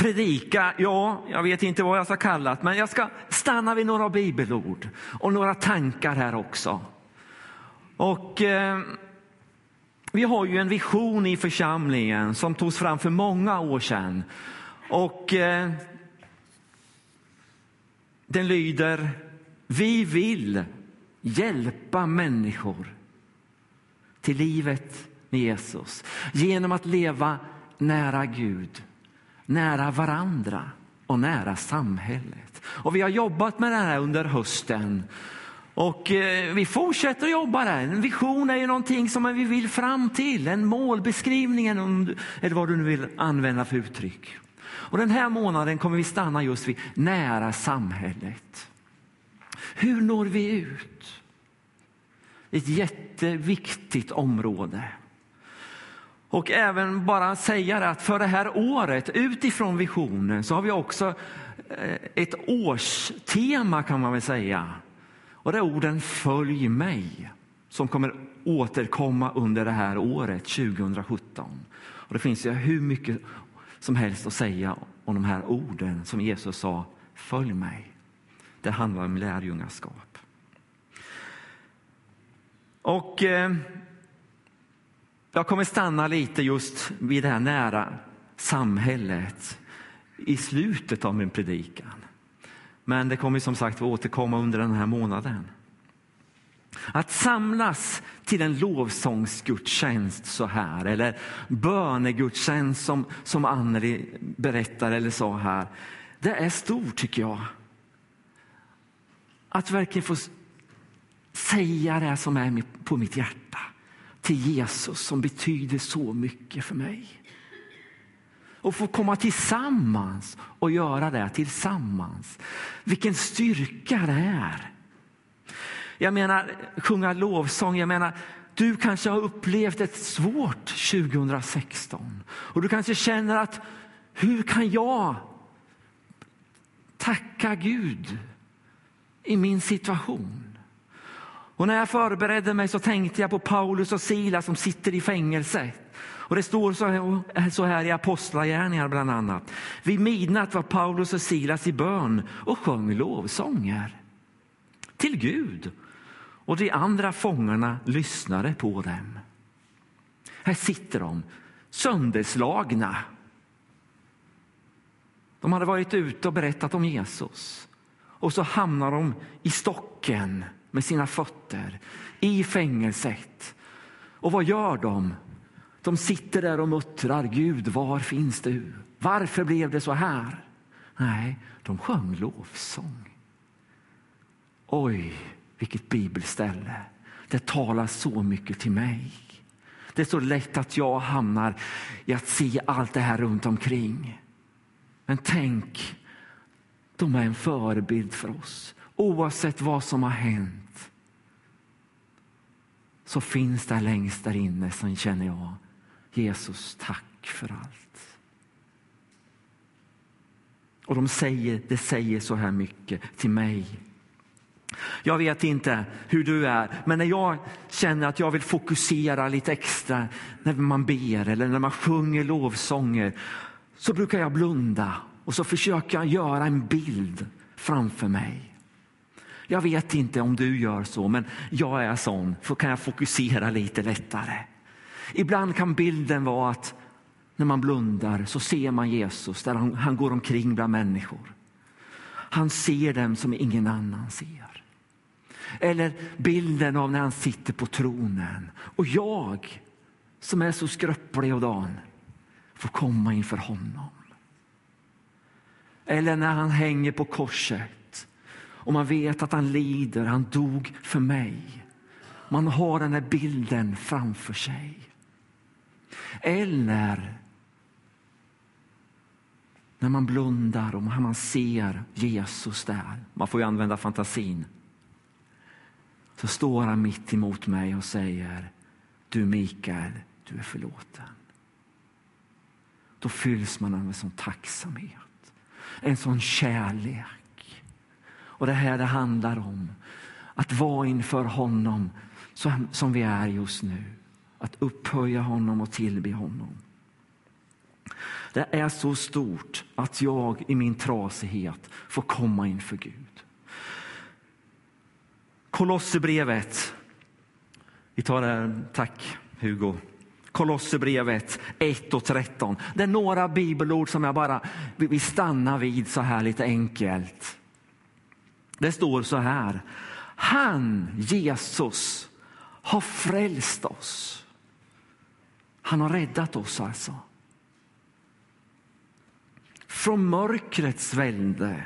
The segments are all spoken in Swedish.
predika, ja, jag vet inte vad jag ska kalla det, men jag ska stanna vid några bibelord och några tankar här också. Och eh, vi har ju en vision i församlingen som togs fram för många år sedan. Och eh, den lyder, vi vill hjälpa människor till livet med Jesus genom att leva nära Gud, nära varandra och nära samhället. Och vi har jobbat med det här under hösten och eh, vi fortsätter att jobba där. En vision är ju någonting som vi vill fram till, en målbeskrivning eller vad du nu vill använda för uttryck. Och den här månaden kommer vi stanna just vid nära samhället. Hur når vi ut? Ett jätteviktigt område. Och även bara säga att för det här året utifrån visionen så har vi också eh, ett årstema kan man väl säga. Och det är orden följ mig som kommer återkomma under det här året 2017. Och det finns ju hur mycket som helst att säga om de här orden som Jesus sa, följ mig. Det handlar om lärjungaskap. Och eh, jag kommer stanna lite just vid det här nära samhället i slutet av min predikan. Men det kommer som sagt återkomma under den här månaden. Att samlas till en lovsångsgudstjänst så här eller bönegudstjänst som, som Anneli berättar eller sa här. Det är stort tycker jag. Att verkligen få säga det som är på mitt hjärta till Jesus som betyder så mycket för mig. Och få komma tillsammans och göra det tillsammans. Vilken styrka det är. Jag menar sjunga lovsång, jag menar du kanske har upplevt ett svårt 2016 och du kanske känner att hur kan jag tacka Gud i min situation? Och när jag förberedde mig så tänkte jag på Paulus och Silas som sitter i fängelse. Och det står så här, i Apostlagärningarna bland annat. Vid midnatt var Paulus och Silas i bön och sjöng lovsånger till Gud. Och de andra fångarna lyssnade på dem. Här sitter de sönderslagna. De hade varit ute och berättat om Jesus och så hamnar de i stocken med sina fötter i fängelset. Och vad gör de? De sitter där och muttrar, Gud var finns du? Varför blev det så här? Nej, de sjöng lovsång. Oj, vilket bibelställe. Det talar så mycket till mig. Det är så lätt att jag hamnar i att se allt det här runt omkring. Men tänk, de är en förebild för oss. Oavsett vad som har hänt så finns det längst där inne, som känner jag, Jesus tack för allt. Och de säger, det säger så här mycket till mig. Jag vet inte hur du är, men när jag känner att jag vill fokusera lite extra när man ber eller när man sjunger lovsånger så brukar jag blunda och så försöker jag göra en bild framför mig. Jag vet inte om du gör så, men jag är sån, så kan jag fokusera lite lättare. Ibland kan bilden vara att när man blundar så ser man Jesus där han, han går omkring bland människor. Han ser dem som ingen annan ser. Eller bilden av när han sitter på tronen och jag som är så skröplig och dan får komma inför honom. Eller när han hänger på korset och man vet att han lider, han dog för mig. Man har den här bilden framför sig. Eller när man blundar och man ser Jesus där, man får ju använda fantasin, så står han mitt emot mig och säger du Mikael, du är förlåten. Då fylls man av en sån tacksamhet, en sån kärlek. Och det här det handlar om. Att vara inför honom som, vi är just nu. Att upphöja honom och tillbe honom. Det är så stort att jag i min trasighet får komma inför Gud. Kolosserbrevet. Vi tar det här. Tack Hugo. Kolosserbrevet 1 och 13. Det är några bibelord som jag bara vill stanna vid så här lite enkelt. Det står så här. Han, Jesus, har frälst oss. Han har räddat oss alltså. Från mörkrets välde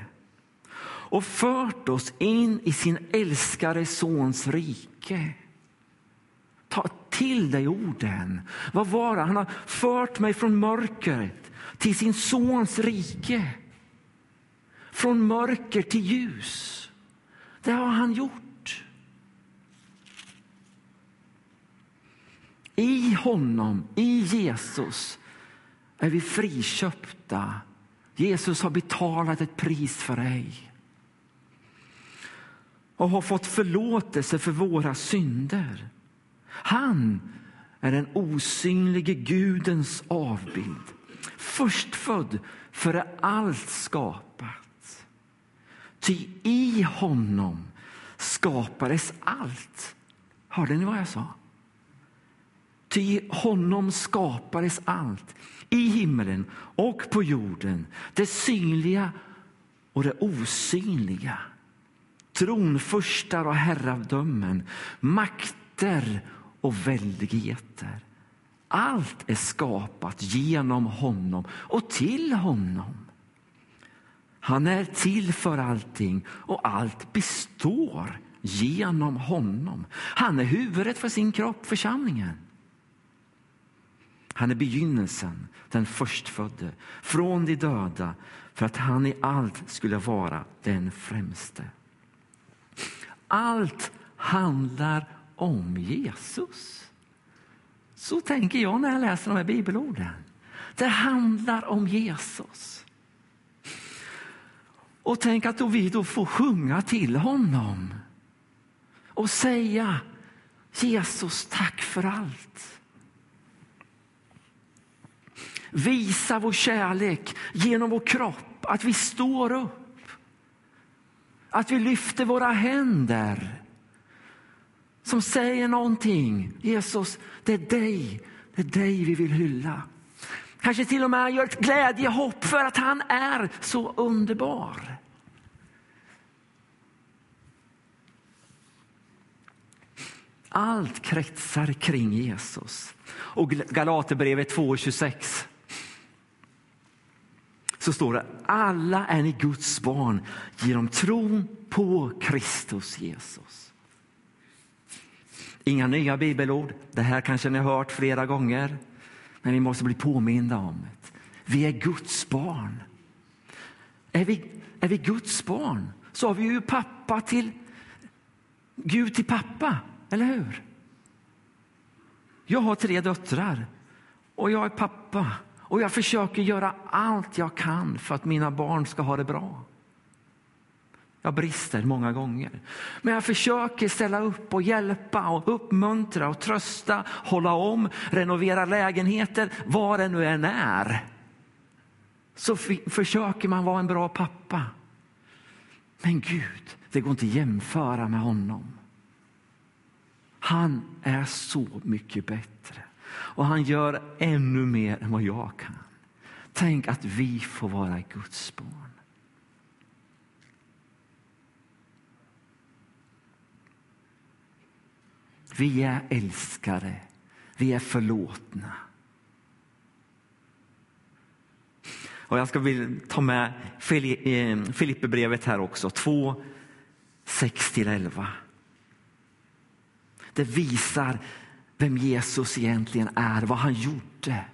och fört oss in i sin älskade sons rike. Ta till dig orden. Vad var det? Han har fört mig från mörkret till sin sons rike. Från mörker till ljus. Det har han gjort. I honom, i Jesus, är vi friköpta. Jesus har betalat ett pris för dig och har fått förlåtelse för våra synder. Han är den osynlige Gudens avbild, förstfödd före allt skapat. Ty i honom skapades allt. Hörde ni vad jag sa? Ty i honom skapades allt, i himmelen och på jorden, det synliga och det osynliga tronfurstar och herravdömen, makter och väldigheter. Allt är skapat genom honom och till honom. Han är till för allting och allt består genom honom. Han är huvudet för sin kropp, församlingen. Han är begynnelsen, den förstfödde, från de döda för att han i allt skulle vara den främste. Allt handlar om Jesus. Så tänker jag när jag läser de här bibelorden. Det handlar om Jesus. Och tänk att då vi då får sjunga till honom och säga Jesus, tack för allt. Visa vår kärlek genom vår kropp, att vi står upp att vi lyfter våra händer som säger någonting. Jesus, det är dig, det är dig vi vill hylla. Kanske till och med gör ett glädjehopp för att han är så underbar. Allt kretsar kring Jesus. Och Galaterbrevet 2.26 så står det alla är ni Guds barn genom tron på Kristus Jesus. Inga nya bibelord. Det här kanske ni har hört flera gånger. Men vi måste bli påminda om det. Vi är Guds barn. Är vi, är vi Guds barn så har vi ju pappa till Gud till pappa, eller hur? Jag har tre döttrar och jag är pappa och jag försöker göra allt jag kan för att mina barn ska ha det bra. Jag brister många gånger. Men jag försöker ställa upp och hjälpa och uppmuntra och trösta, hålla om, renovera lägenheter, vad det nu än är. Så försöker man vara en bra pappa. Men Gud, det går inte att jämföra med honom. Han är så mycket bättre. Och han gör ännu mer än vad jag kan. Tänk att vi får vara Guds barn. Vi är älskade, vi är förlåtna. Och jag ska vill ta med eh, Filipperbrevet här också, 2, 6-11. Det visar vem Jesus egentligen är, vad han gjorde.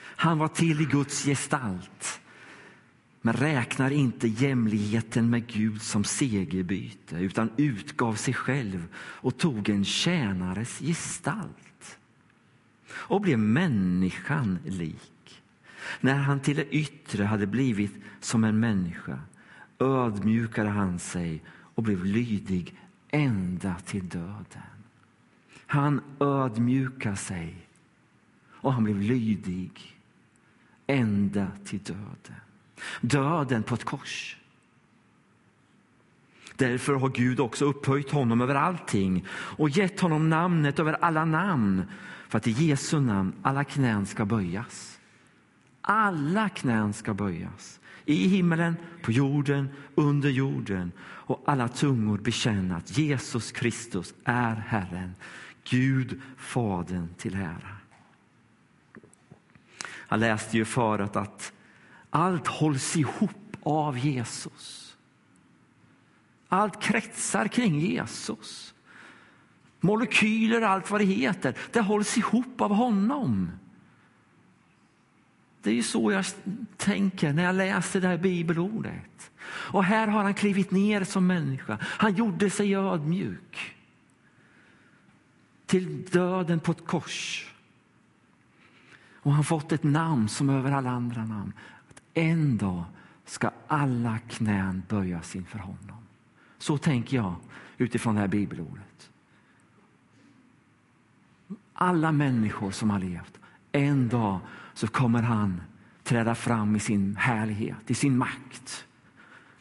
Han var till i Guds gestalt men räknar inte jämlikheten med Gud som segerbyte utan utgav sig själv och tog en tjänares gestalt och blev människan lik. När han till det yttre hade blivit som en människa ödmjukade han sig och blev lydig ända till döden. Han ödmjukade sig och han blev lydig ända till döden. Döden på ett kors. Därför har Gud också upphöjt honom över allting och gett honom namnet över alla namn för att i Jesu namn alla knän ska böjas. Alla knän ska böjas i himmelen, på jorden, under jorden och alla tungor bekänna att Jesus Kristus är Herren, Gud Fadern till ära. Han läste ju förut att allt hålls ihop av Jesus. Allt kretsar kring Jesus. Molekyler och allt vad det heter, det hålls ihop av honom. Det är ju så jag tänker när jag läser det här bibelordet. Och här har han klivit ner som människa. Han gjorde sig ödmjuk. Till döden på ett kors. Och han fått ett namn som över alla andra namn. En dag ska alla knän böjas inför honom. Så tänker jag utifrån det här bibelordet. Alla människor som har levt, en dag så kommer han träda fram i sin härlighet, i sin makt.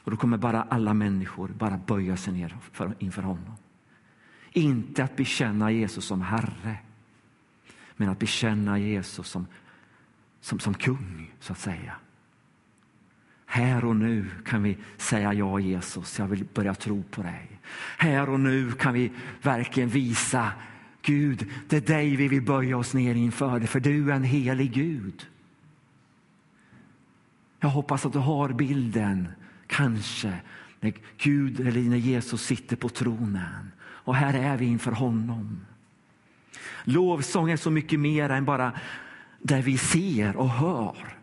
Och då kommer bara alla människor bara böja sig ner för, inför honom. Inte att bekänna Jesus som Herre, men att bekänna Jesus som, som, som kung, så att säga. Här och nu kan vi säga ja Jesus, jag vill börja tro på dig. Här och nu kan vi verkligen visa Gud, det är dig vi vill böja oss ner inför, för du är en helig Gud. Jag hoppas att du har bilden, kanske, när Gud eller när Jesus sitter på tronen. Och här är vi inför honom. Lovsång är så mycket mer än bara det vi ser och hör.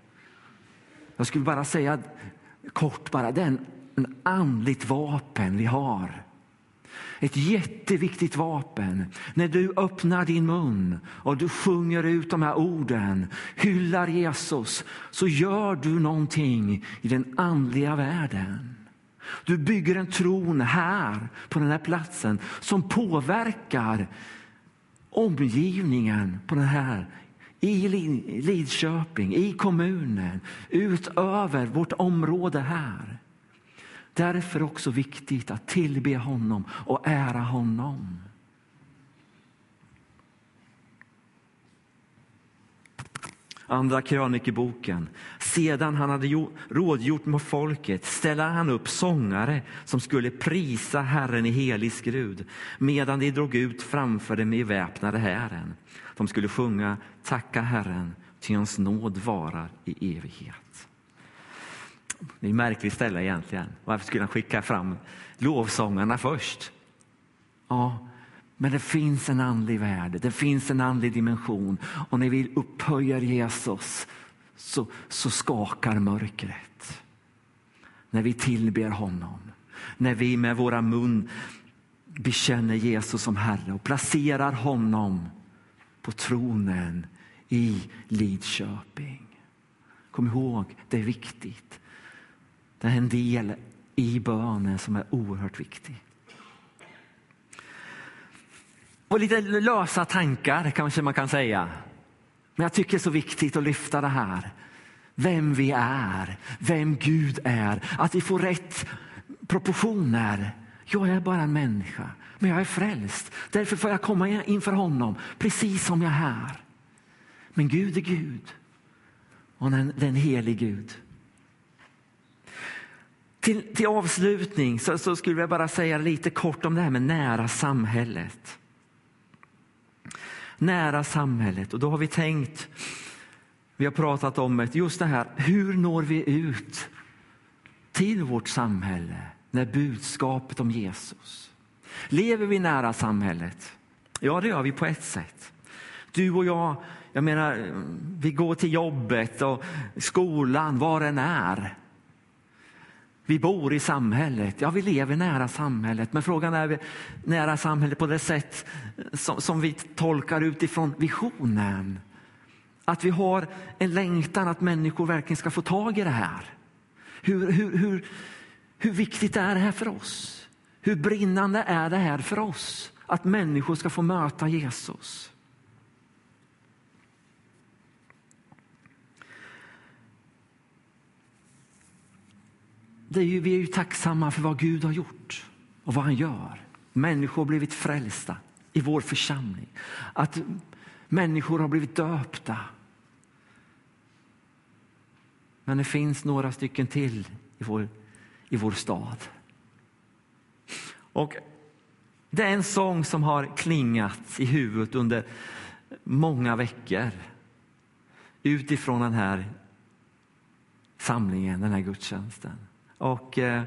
Jag skulle bara säga kort bara, det är en andligt vapen vi har. Ett jätteviktigt vapen. När du öppnar din mun och du sjunger ut de här orden, hyllar Jesus, så gör du någonting i den andliga världen. Du bygger en tron här på den här platsen som påverkar omgivningen på den här i Lidköping, i kommunen, utöver vårt område här. Därför också viktigt att tillbe honom och ära honom. Andra krönikeboken. Sedan han hade rådgjort med folket ställde han upp sångare som skulle prisa Herren i helig skrud medan de drog ut framför dem i väpnade hären. De skulle sjunga Tacka Herren, ty hans nåd varar i evighet. Det är en märkligt ställe egentligen. Varför skulle han skicka fram lovsångarna först? Ja, men det finns en andlig värld, det finns en andlig dimension och när vi upphöjer Jesus så, så skakar mörkret. När vi tillber honom, när vi med våra mun bekänner Jesus som Herre och placerar honom på tronen i Lidköping. Kom ihåg, det är viktigt. Det är en del i bönen som är oerhört viktig. Och lite lösa tankar kanske man kan säga. Men jag tycker det är så viktigt att lyfta det här. Vem vi är, vem Gud är, att vi får rätt proportioner. Jag är bara en människa, men jag är frälst. Därför får jag komma inför honom precis som jag är här. Men Gud är Gud och den, den helig Gud. Till, till avslutning så, så, skulle jag bara säga lite kort om det här med nära samhället. Nära samhället och då har vi tänkt, vi har pratat om just det här, hur når vi ut till vårt samhälle med budskapet om Jesus? Lever vi nära samhället? Ja, det gör vi på ett sätt. Du och jag, jag menar, vi går till jobbet och skolan, var den är. Vi bor i samhället, ja vi lever nära samhället, men frågan är vi nära samhället på det sätt som, som vi tolkar utifrån visionen. Att vi har en längtan att människor verkligen ska få tag i det här. Hur, hur, hur, hur viktigt är det här för oss? Hur brinnande är det här för oss? Att människor ska få möta Jesus. det är ju, vi är ju tacksamma för vad Gud har gjort och vad han gör. Människor har blivit frälsta i vår församling. Att människor har blivit döpta. Men det finns några stycken till i vår, i vår stad. Och det är en sång som har klingat i huvudet under många veckor utifrån den här samlingen, den här gudstjänsten. Och eh,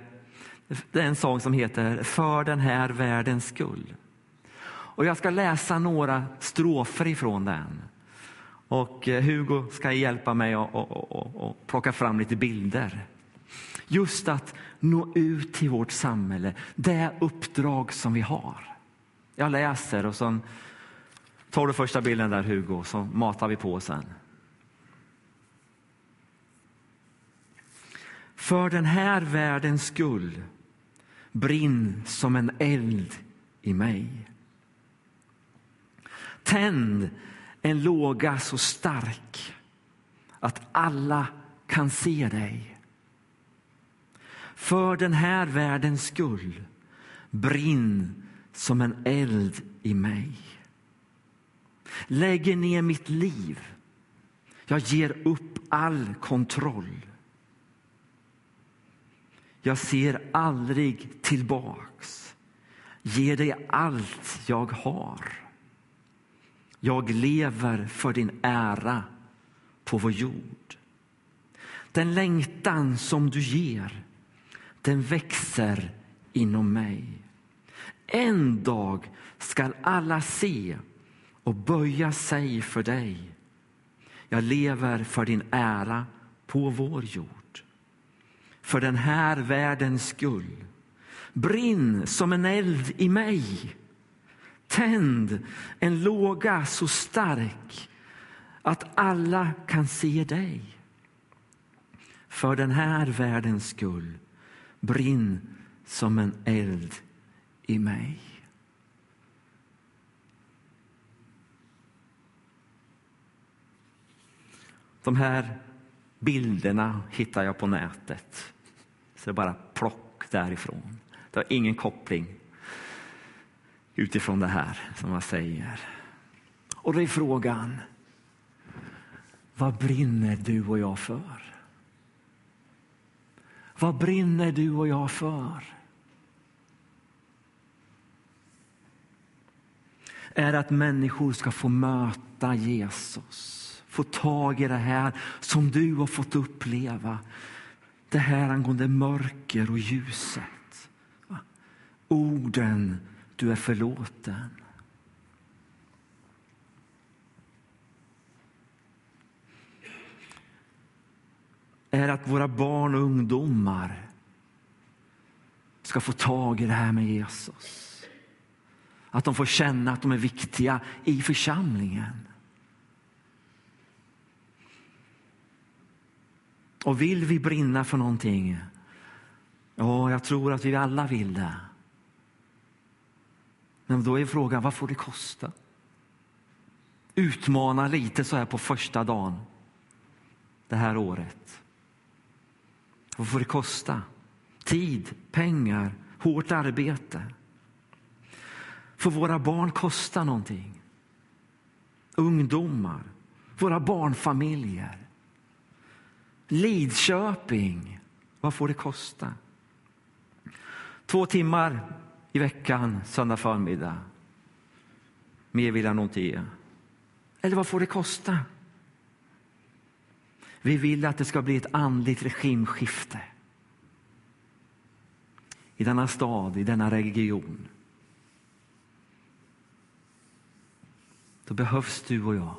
det är en sång som heter För den här världens skull. Och jag ska läsa några strofer ifrån den. Och eh, Hugo ska hjälpa mig att plocka fram lite bilder. Just att nå ut till vårt samhälle, det uppdrag som vi har. Jag läser och så tar du första bilden där Hugo, så matar vi på sen. För den här världens skull brinn som en eld i mig. Tänd en låga så stark att alla kan se dig. För den här världens skull brinn som en eld i mig. Lägger ner mitt liv. Jag ger upp all kontroll. Jag ser aldrig tillbaks. Ger dig allt jag har. Jag lever för din ära på vår jord. Den längtan som du ger, den växer inom mig. En dag skall alla se och böja sig för dig. Jag lever för din ära på vår jord för den här världens skull. Brinn som en eld i mig. Tänd en låga så stark att alla kan se dig. För den här världens skull. Brinn som en eld i mig. De här bilderna hittar jag på nätet. Så det är bara plock därifrån. Det har ingen koppling utifrån det här som man säger. Och då är frågan, vad brinner du och jag för? Vad brinner du och jag för? Är det att människor ska få möta Jesus? Få tag i det här som du har fått uppleva det här angående mörker och ljuset. Orden, du är förlåten. är att våra barn och ungdomar ska få tag i det här med Jesus. Att de får känna att de är viktiga i församlingen. Och vill vi brinna för någonting? Ja, jag tror att vi alla vill det. Men då är frågan, vad får det kosta? Utmana lite så här på första dagen det här året. Vad får det kosta? Tid, pengar, hårt arbete. Får våra barn kosta någonting? Ungdomar, våra barnfamiljer. Lidköping, vad får det kosta? Två timmar i veckan, söndag förmiddag. Mer vill jag nog inte ge. Eller vad får det kosta? Vi vill att det ska bli ett andligt regimskifte i denna stad, i denna region. Då behövs du och jag.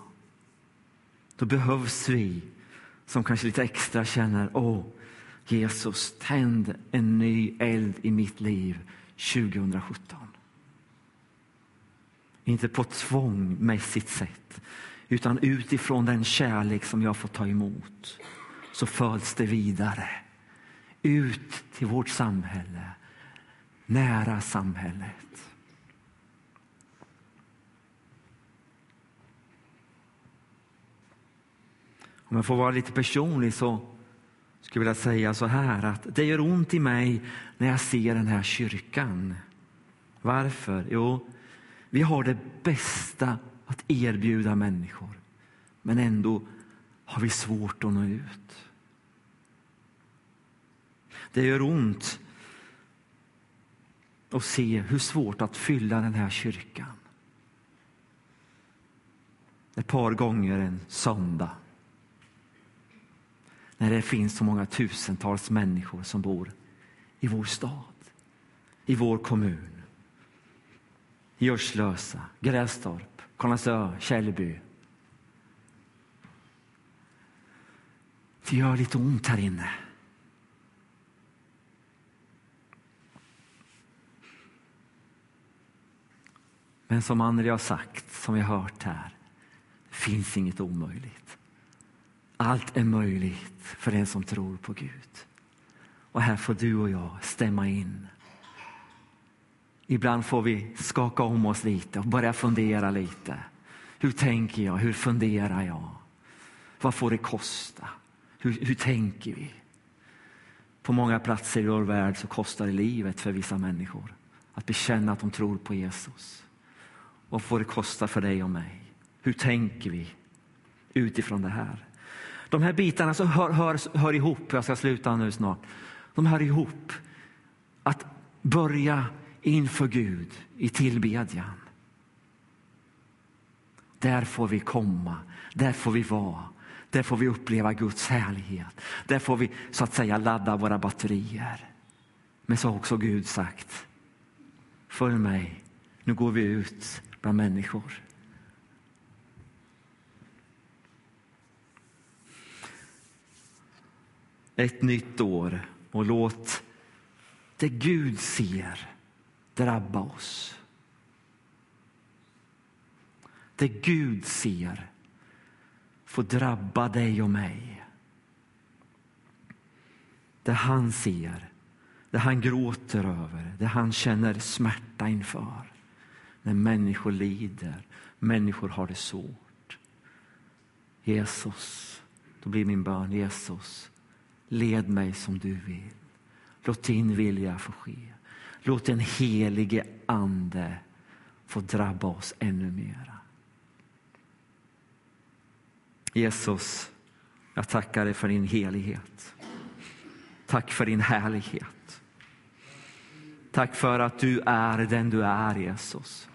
Då behövs vi som kanske lite extra känner, åh Jesus, tänd en ny eld i mitt liv 2017. Inte på ett tvångmässigt sätt, utan utifrån den kärlek som jag får ta emot så följs det vidare ut till vårt samhälle, nära samhället. Om jag får vara lite personlig så skulle vilja säga så här att det gör ont i mig när jag ser den här kyrkan. Varför? Jo, vi har det bästa att erbjuda människor, men ändå har vi svårt att nå ut. Det gör ont att se hur svårt att fylla den här kyrkan. Ett par gånger en söndag när det finns så många tusentals människor som bor i vår stad, i vår kommun. I Örslösa, Grästorp, Kållandsö, Källby. Det gör lite ont här inne. Men som André har sagt, som vi har hört här, finns inget omöjligt. Allt är möjligt för den som tror på Gud. Och här får du och jag stämma in. Ibland får vi skaka om oss lite och börja fundera lite. Hur tänker jag? Hur funderar jag? Vad får det kosta? Hur, hur tänker vi? På många platser i vår värld så kostar det livet för vissa människor att bekänna att de tror på Jesus. Vad får det kosta för dig och mig? Hur tänker vi utifrån det här? De här bitarna som hör, hör, hör ihop, jag ska sluta nu snart. De hör ihop. Att börja inför Gud i tillbedjan. Där får vi komma, där får vi vara. Där får vi uppleva Guds härlighet. Där får vi så att säga ladda våra batterier. Men så har också Gud sagt, följ mig, nu går vi ut bland människor. Ett nytt år och låt det Gud ser drabba oss. Det Gud ser får drabba dig och mig. Det han ser, det han gråter över, det han känner smärta inför när människor lider, människor har det svårt. Jesus, då blir min bön Jesus, led mig som du vill. Låt din vilja få ske. Låt den helige ande få drabba oss ännu mera. Jesus, jag tackar dig för din helighet. Tack för din härlighet. Tack för att du är den du är, Jesus.